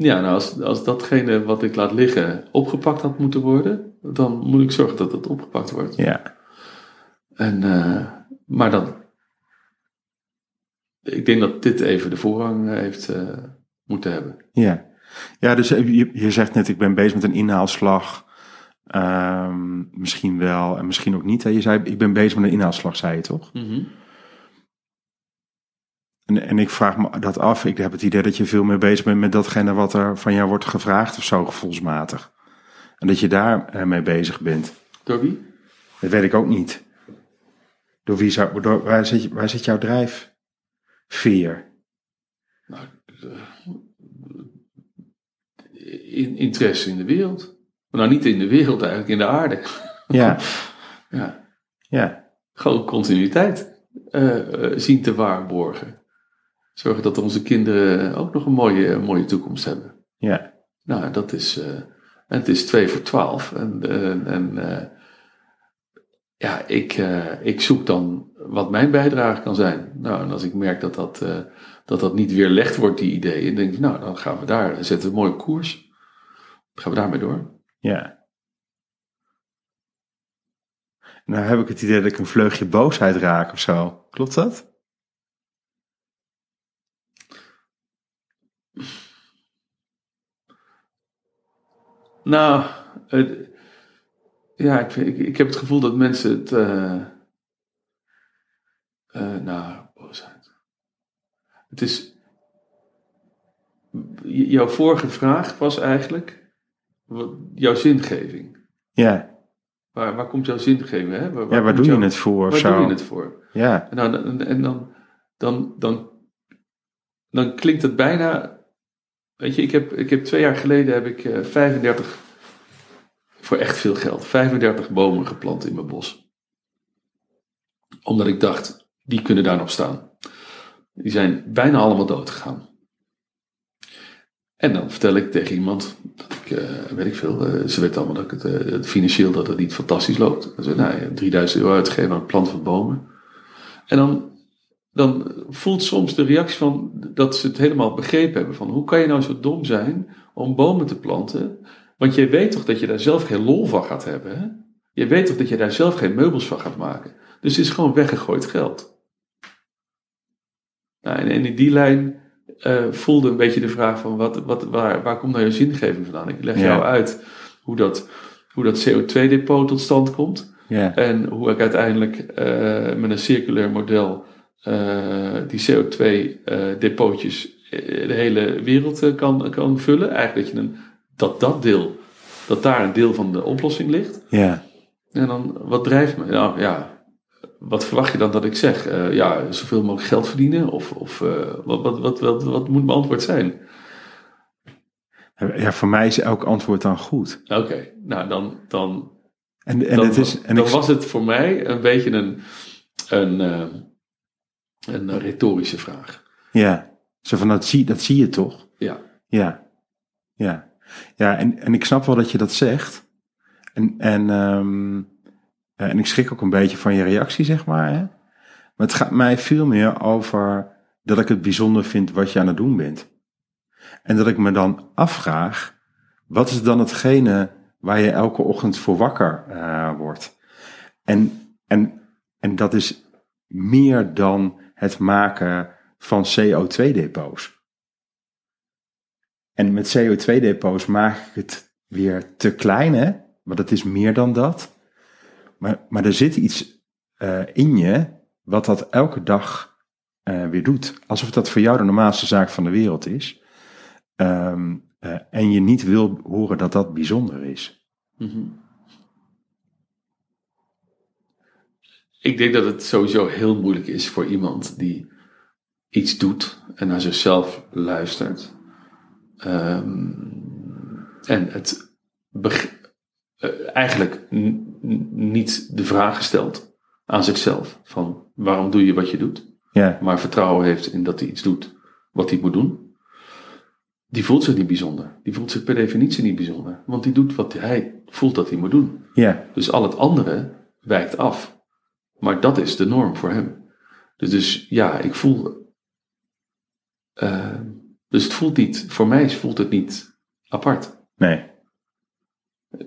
Ja, nou als, als datgene wat ik laat liggen opgepakt had moeten worden, dan moet ik zorgen dat het opgepakt wordt.
Ja.
En, eh, maar dan, ik denk dat dit even de voorrang eh, heeft eh, moeten hebben.
Ja. Ja, dus je, je zegt net, ik ben bezig met een inhaalslag. Ehm, misschien wel en misschien ook niet. Hè? Je zei, ik ben bezig met een inhaalslag, zei je toch? En, en ik vraag me dat af. Ik heb het idee dat je veel meer bezig bent met datgene wat er van jou wordt gevraagd of zo, gevoelsmatig. En dat je daar eh, mee bezig bent.
Door wie?
Dat weet ik ook niet. Door wie zou, door, waar, zit, waar zit jouw drijfveer?
Nou, eh, in, interesse in de wereld. Nou, niet in de wereld eigenlijk, in de aarde.
Ja, [LAUGHS]
Ja,
ja,
gewoon continuïteit eh, zien te waarborgen. Zorgen dat onze kinderen ook nog een mooie, mooie toekomst hebben.
ja,
Nou, dat is. eh, en het is twee voor twaalf. En, en, en eh, ja, ik, eh, ik zoek dan wat mijn bijdrage kan zijn. Nou, en als ik merk dat dat, eh, dat, dat niet weerlegd wordt, die ideeën, dan denk ik, nou, dan gaan we daar, zetten we een mooie koers. Dan gaan we daarmee door.
ja. Nou heb ik het idee dat ik een vleugje boosheid raak of zo. Klopt dat?
Nou, ja, ik, ik, ik heb het gevoel dat mensen het. eh, Eh, nou, boosheid. Het is. Jouw vorige vraag was eigenlijk. wat- jouw zingeving.
Ja,
Waar, waar komt jouw zingeving? Hè? Waar,
ja waar doe je het voor of
Waar
zo?
doe je het voor?
Ja,
En, dan, en, en dan, dan, dan, dan klinkt het bijna. Weet je, ik heb, ik heb twee jaar geleden heb ik eh, 35, voor echt veel geld, 35 bomen geplant in mijn bos. Omdat ik dacht, die kunnen daar nog staan. Die zijn bijna allemaal dood gegaan. En dan vertel ik tegen iemand, dat ik, eh, weet ik veel, eh, ze weet allemaal dat ik het, eh, financieel dat het niet fantastisch loopt. Ik, nou, je hebt 3000 euro uitgegeven aan het planten van bomen. En dan, dan voelt soms de reactie van dat ze het helemaal begrepen hebben. Van hoe kan je nou zo dom zijn om bomen te planten? Want je weet toch dat je daar zelf geen lol van gaat hebben. Hè? Je weet toch dat je daar zelf geen meubels van gaat maken. Dus het is gewoon weggegooid geld. Nou, en, en in die lijn eh, voelde een beetje de vraag van wat, wat, waar, waar komt nou je zingeving vandaan? Ik leg
Ja.
jou uit hoe dat, hoe dat CO2-depot tot stand komt.
ja,
En hoe ik uiteindelijk eh, met een circulair model die CO2-depootjes de hele wereld eh, kan, kan vullen. Eigenlijk dat, je een, dat dat deel, dat daar een deel van de oplossing ligt.
ja.
En dan, wat drijft me? Nou ja, wat verwacht je dan dat ik zeg? Eh, ja, zoveel mogelijk geld verdienen? Of, of eh, wat, wat, wat, wat, wat moet mijn antwoord zijn?
Ja, voor mij is elk antwoord dan goed.
Oké, nou dan, dan,
En, en
dan,
het is, en
dan was het voor mij een beetje een, een, eh, een eh, retorische vraag.
ja, zo van dat zie, dat zie je toch?
Ja.
Ja, ja, ja. En, en ik snap wel dat je dat zegt. En, en, ehm, eh, en ik schrik ook een beetje van je reactie, zeg maar. Hè? Maar het gaat mij veel meer over dat ik het bijzonder vind wat je aan het doen bent. En dat ik me dan afvraag, wat is dan hetgene waar je elke ochtend voor wakker eh, wordt? En, en, en dat is meer dan het maken van CO2-depots. En met CO2-depots maak ik het weer te klein, hè? Maar dat is meer dan dat. Maar, maar er zit iets eh, in je wat dat elke dag eh, weer doet. Alsof dat voor jou de normaalste zaak van de wereld is. Ehm, eh, en je niet wil horen dat dat bijzonder is.
Mhm. Ik denk dat het sowieso heel moeilijk is voor iemand die iets doet en naar zichzelf luistert. Ehm, en het eh, eigenlijk niet de vraag stelt aan zichzelf van waarom doe je wat je doet,
Ja,
maar vertrouwen heeft in dat hij iets doet wat hij moet doen. Die voelt zich niet bijzonder. Die voelt zich per definitie niet bijzonder. Want die doet wat hij voelt dat hij moet doen.
ja,
Dus al het andere wijkt af. Maar dat is de norm voor hem. Dus, dus ja, ik voel. eh, dus het voelt niet, voor mij voelt het niet apart.
nee.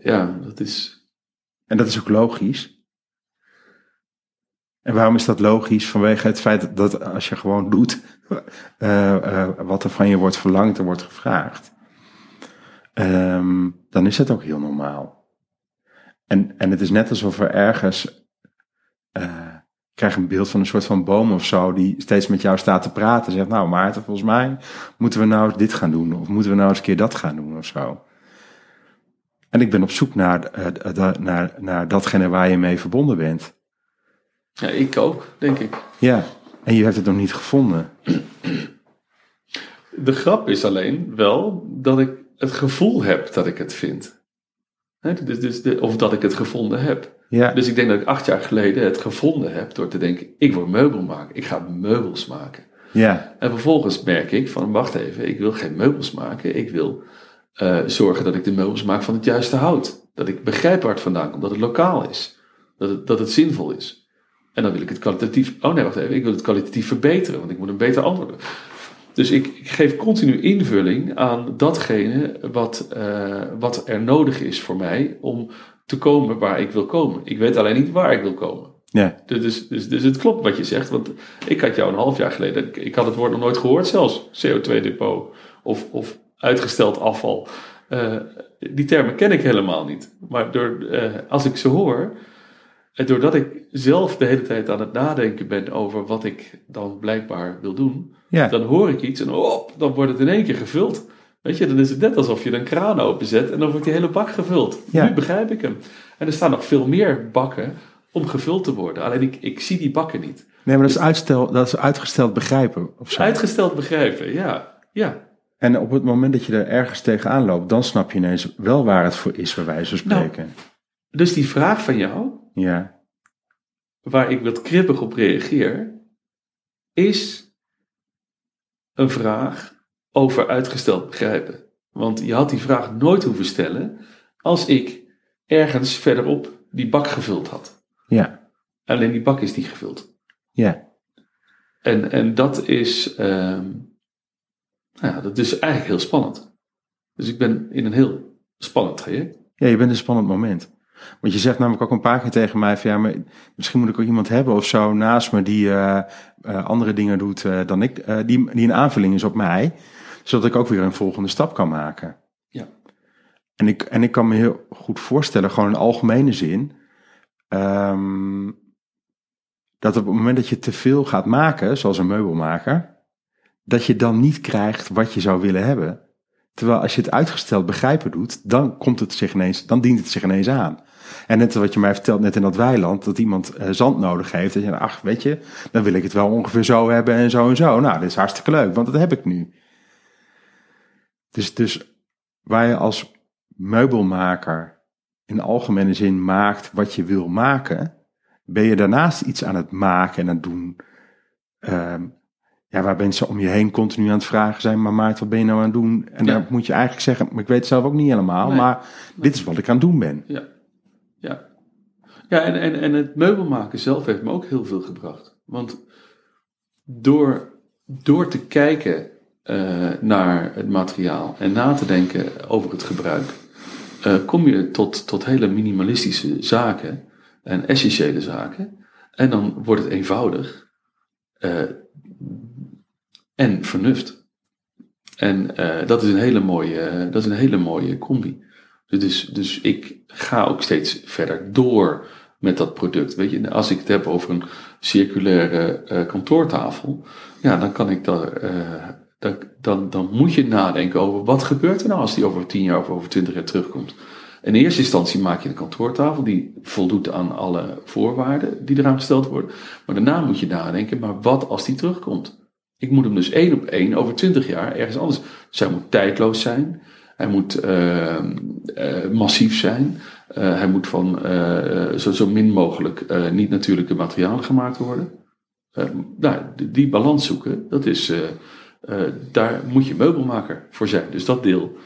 Ja, dat is.
En dat is ook logisch. En waarom is dat logisch? Vanwege het feit dat, als je gewoon doet [LAUGHS] eh, eh, wat er van je wordt verlangd en wordt gevraagd, ehm, dan is dat ook heel normaal. En, en het is net alsof er ergens, ik krijg een beeld van een soort van boom of zo, die steeds met jou staat te praten. Zegt, nou Maarten, volgens mij moeten we nou eens dit gaan doen. Of moeten we nou eens een keer dat gaan doen of zo. En ik ben op zoek naar, eh, da- naar, naar datgene waar je mee verbonden bent.
Ja, ik ook, denk ik.
Ja, en je hebt het nog niet gevonden.
De grap is alleen wel dat ik het gevoel heb dat ik het vind. Dus, dus de, of dat ik het gevonden heb.
Ja,
Dus ik denk dat ik acht jaar geleden het gevonden heb door te denken: ik wil meubelmaker, ik ga meubels maken.
ja,
En vervolgens merk ik van, wacht even, ik wil geen meubels maken. Ik wil eh, zorgen dat ik de meubels maak van het juiste hout. Dat ik begrijp waar het vandaan komt, dat het lokaal is. Dat het, dat het zinvol is. En dan wil ik het kwalitatief, oh nee, wacht even, ik wil het kwalitatief verbeteren, want ik moet een beter antwoord. Dus ik, ik geef continu invulling aan datgene wat, eh, wat er nodig is voor mij om te komen waar ik wil komen. Ik weet alleen niet waar ik wil komen.
ja,
Dus, dus, dus, dus het klopt wat je zegt. Want ik had jou een half jaar geleden. Ik, had het woord nog nooit gehoord, zelfs CO2-depot of, of uitgesteld afval. Eh, die termen ken ik helemaal niet. Maar door, eh, als ik ze hoor, En doordat ik zelf de hele tijd aan het nadenken ben over wat ik dan blijkbaar wil doen,
Ja.
dan hoor ik iets en op, dan wordt het in één keer gevuld. Weet je, dan is het net alsof je een kraan openzet en dan wordt die hele bak gevuld.
Ja.
Nu begrijp ik hem. En er staan nog veel meer bakken om gevuld te worden. Alleen ik, ik zie die bakken niet.
Nee, maar dat is, uitstel, dat is uitgesteld begrijpen of zo.
Uitgesteld begrijpen, ja. Ja,
En op het moment dat je er ergens tegenaan loopt, dan snap je ineens wel waar het voor is, bij wijze van
Nou.
spreken.
dus die vraag van jou,
Ja.
waar ik wat kribbig op reageer, is een vraag over uitgesteld begrijpen. Want je had die vraag nooit hoeven stellen als ik ergens verderop die bak gevuld had.
Ja.
Alleen die bak is niet gevuld.
Ja.
En, en dat is, ehm, nou ja, dat is eigenlijk heel spannend. Dus ik ben in een heel spannend traject.
Ja, je bent een spannend moment. Want je zegt namelijk ook een paar keer tegen mij van ja, maar misschien moet ik ook iemand hebben of zo naast me die eh, eh, andere dingen doet eh, dan ik, die, die een aanvulling is op mij, zodat ik ook weer een volgende stap kan maken.
Ja.
En ik, en ik kan me heel goed voorstellen, gewoon in algemene zin, ehm, dat op het moment dat je te veel gaat maken, zoals een meubelmaker, dat je dan niet krijgt wat je zou willen hebben. Terwijl als je het uitgesteld begrijpen doet, dan komt het zich ineens, dan dient het zich ineens aan. En net wat je mij vertelt net in dat weiland, dat iemand eh, zand nodig heeft. Dat je, ach, weet je, dan wil ik het wel ongeveer zo hebben en zo en zo. Nou, dat is hartstikke leuk, want dat heb ik nu. Dus, dus waar je als meubelmaker in algemene zin maakt wat je wil maken, ben je daarnaast iets aan het maken en aan het doen. Ehm, ja, waar mensen om je heen continu aan het vragen zijn, maar Maarten, wat ben je nou aan het doen? En
Ja.
dan moet je eigenlijk zeggen, maar ik weet het zelf ook niet helemaal,
Nee.
maar dit is wat ik aan het doen ben.
Ja, ja. ja en, en, en het meubelmaken zelf heeft me ook heel veel gebracht. Want door, door te kijken eh, naar het materiaal en na te denken over het gebruik, eh, kom je tot, tot hele minimalistische zaken en essentiële zaken. En dan wordt het eenvoudig eh, en vernuft. En dat, is een hele mooie, dat is een hele mooie combi. Dus, dus ik ga ook steeds verder door met dat product. Weet je, als ik het heb over een circulaire kantoortafel, ja, dan kan ik daar, dan, dan, dan moet je nadenken over wat gebeurt er nou als die over 10 jaar of over 20 jaar terugkomt. In eerste instantie maak je een kantoortafel die voldoet aan alle voorwaarden die eraan gesteld worden. Maar daarna moet je nadenken, maar wat als die terugkomt? Ik moet hem dus één op één over 20 jaar ergens anders. Dus hij moet tijdloos zijn. Hij moet eh, eh, massief zijn. Eh, hij moet van zo, zo min mogelijk eh, niet-natuurlijke materialen gemaakt worden. Nou, die, die balans zoeken, dat is, eh, daar moet je meubelmaker voor zijn. Dus dat deel,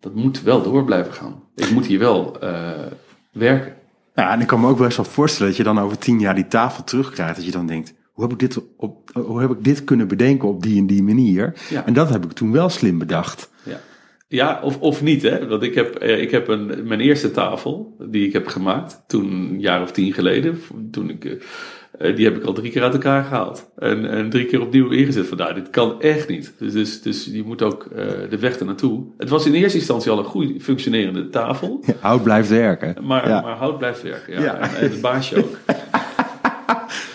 dat moet wel door blijven gaan. Ik moet hier wel eh, werken.
Ja, en ik kan me ook best wel voorstellen dat je dan over tien jaar die tafel terugkrijgt. Dat je dan denkt, hoe heb ik dit, op, hoe heb ik dit kunnen bedenken op die en die manier?
Ja.
En dat heb ik toen wel slim bedacht.
Ja, ja of, of niet, hè? Want ik heb, eh, ik heb een, mijn eerste tafel, die ik heb gemaakt, toen een jaar of tien geleden. Toen ik, die heb ik al drie keer uit elkaar gehaald. En, en drie keer opnieuw ingezet. Van, nou, dit kan echt niet. Dus, dus, dus je moet ook eh, de weg ernaartoe. Het was in eerste instantie al een goed functionerende tafel.
Ja, hout blijft werken.
Maar,
ja.
maar hout blijft werken. Ja.
Ja.
En, en het baasje ook. [LAUGHS]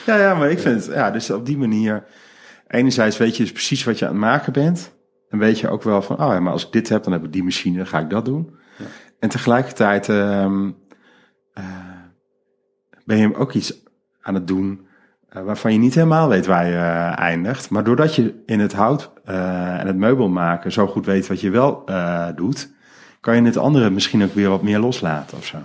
Ja, ja, maar ik vind het, ja, dus op die manier, enerzijds weet je dus precies wat je aan het maken bent. En weet je ook wel van, oh ja, maar als ik dit heb, dan heb ik die machine, dan ga ik dat doen.
Ja.
En tegelijkertijd ehm, eh, ben je ook iets aan het doen eh, waarvan je niet helemaal weet waar je eh, eindigt. Maar doordat je in het hout eh, en het meubel maken zo goed weet wat je wel doet, kan je het andere misschien ook weer wat meer loslaten of zo.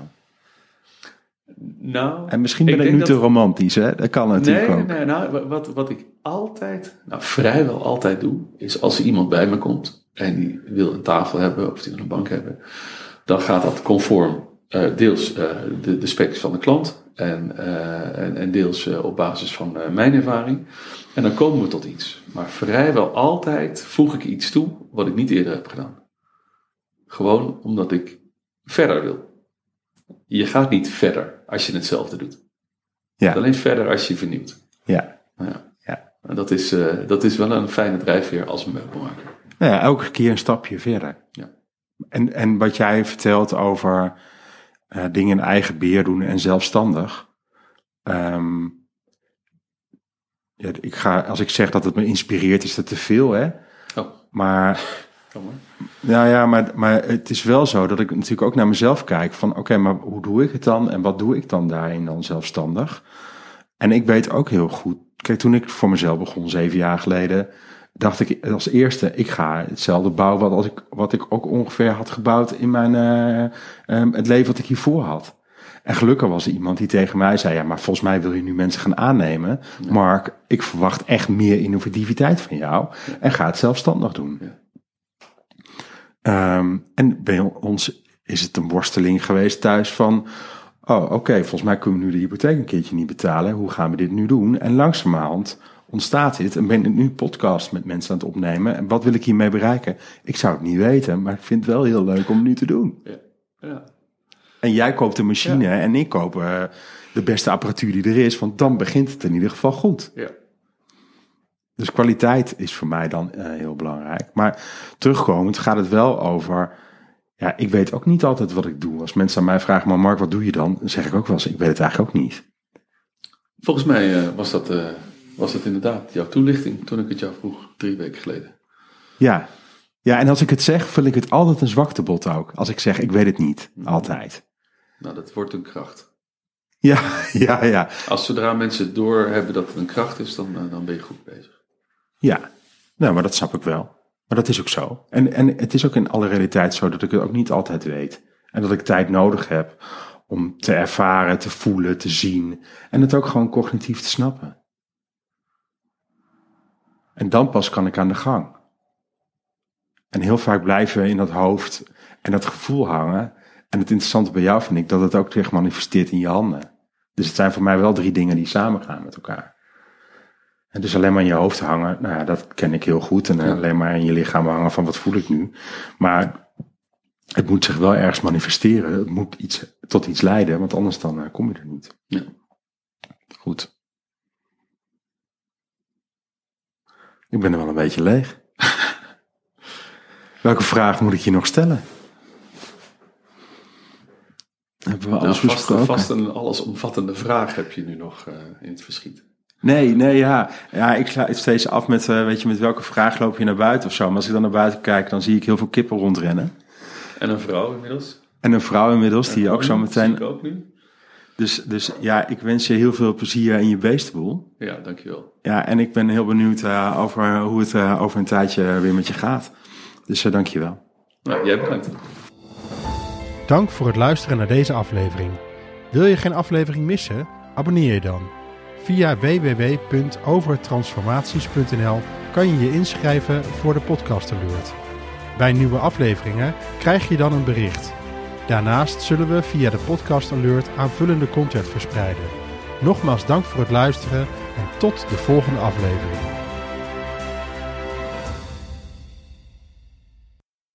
Nou,
En misschien ben ik, nu
dat-
te romantisch, hè? Dat kan natuurlijk
nee,
ook.
nee, nou, wa- wat, wat ik altijd, nou vrijwel altijd doe, is als er iemand bij me komt en die wil een tafel hebben of die wil een bank hebben, dan gaat dat conform deels eh, de, de specs van de klant en, eh, en, en deels eh, op basis van eh, mijn ervaring. En dan komen we tot iets. Maar vrijwel altijd voeg ik iets toe wat ik niet eerder heb gedaan. Gewoon omdat ik verder wil. Je gaat niet verder als je hetzelfde doet.
Ja.
Alleen verder als je vernieuwt.
Ja.
Nou ja.
Ja.
En dat is, eh, dat is wel een fijne drijfveer als meubelmaker.
Nou ja, elke keer een stapje verder.
Ja.
En, en wat jij vertelt over eh, dingen in eigen beheer doen en zelfstandig. ehm, ja, ik ga, als ik zeg dat het me inspireert, is dat te veel, hè?
Oh,
Maar. [LAUGHS] Nou ja, maar, maar het is wel zo dat ik natuurlijk ook naar mezelf kijk van oké, maar hoe doe ik het dan en wat doe ik dan daarin dan zelfstandig? En ik weet ook heel goed, kijk toen ik voor mezelf begon zeven jaar geleden, dacht ik als eerste, ik ga hetzelfde bouwen wat, als ik, wat ik ook ongeveer had gebouwd in mijn, eh, ehm, het leven wat ik hiervoor had. En gelukkig was er iemand die tegen mij zei, ja, maar volgens mij wil je nu mensen gaan aannemen. Mark, ik verwacht echt meer innovativiteit van jou en ga het zelfstandig doen.
Ja.
Ehm, en bij ons is het een worsteling geweest thuis van... Oh, oké, volgens mij kunnen we nu de hypotheek een keertje niet betalen. Hoe gaan we dit nu doen? En langzamerhand ontstaat dit. En ben ik nu podcast met mensen aan het opnemen. En wat wil ik hiermee bereiken? Ik zou het niet weten, maar ik vind het wel heel leuk om het nu te doen.
Ja. Ja.
En jij koopt een machine en ik koop eh, de beste apparatuur die er is. Want dan begint het in ieder geval goed.
ja.
Dus kwaliteit is voor mij dan eh, heel belangrijk. Maar terugkomend gaat het wel over. Ja, ik weet ook niet altijd wat ik doe. Als mensen aan mij vragen, maar Mark, wat doe je dan? Dan zeg ik ook wel eens, ik weet het eigenlijk ook niet.
Volgens mij eh, was, dat, was dat inderdaad jouw toelichting toen ik het jou vroeg, drie weken geleden.
Ja. ja, en als ik het zeg, vul ik het altijd een zwaktebod ook. Als ik zeg, ik weet het niet. Altijd.
Nou, dat wordt een kracht.
Ja, [LAUGHS] ja, ja.
Als zodra mensen doorhebben dat het een kracht is, dan, eh, dan ben je goed bezig.
Ja, nou, maar dat snap ik wel. Maar dat is ook zo. En, en het is ook in alle realiteit zo dat ik het ook niet altijd weet. En dat ik tijd nodig heb om te ervaren, te voelen, te zien. En het ook gewoon cognitief te snappen. En dan pas kan ik aan de gang. En heel vaak blijven we in dat hoofd en dat gevoel hangen. En het interessante bij jou vind ik dat het ook zich manifesteert in je handen. Dus het zijn voor mij wel drie dingen die samengaan met elkaar. En dus alleen maar in je hoofd hangen, nou ja, dat ken ik heel goed. En alleen maar in je lichaam hangen van wat voel ik nu. Maar het moet zich wel ergens manifesteren. Het moet iets, tot iets leiden, want anders dan eh, kom je er niet.
Ja.
Goed. Ik ben er wel een beetje leeg. [LAUGHS] Welke vraag moet ik je nog stellen? Hebben we
Nou,
alles
vast,
besproken?
vast een allesomvattende vraag heb je nu nog eh, in het verschiet.
Nee, nee, ja. Ja, ik sla het steeds af met, eh, weet je, met welke vraag loop je naar buiten of zo. Maar als ik dan naar buiten kijk, dan zie ik heel veel kippen rondrennen.
En een vrouw inmiddels.
En een vrouw inmiddels, die je ook zo
Zie
meteen...
ik ook nu.
Dus, dus ja, ik wens je heel veel plezier in je beestenboel.
Ja, dankjewel.
Ja, en ik ben heel benieuwd eh, over hoe het eh, over een tijdje weer met je gaat. Dus uh, dank je wel.
Nou, jij bedankt.
Dank voor het luisteren naar deze aflevering. Wil je geen aflevering missen? Abonneer je dan. Via www.overtransformaties.nl kan je je inschrijven voor de podcast alert. Bij nieuwe afleveringen krijg je dan een bericht. Daarnaast zullen we via de podcast alert aanvullende content verspreiden. Nogmaals dank voor het luisteren en tot de volgende aflevering.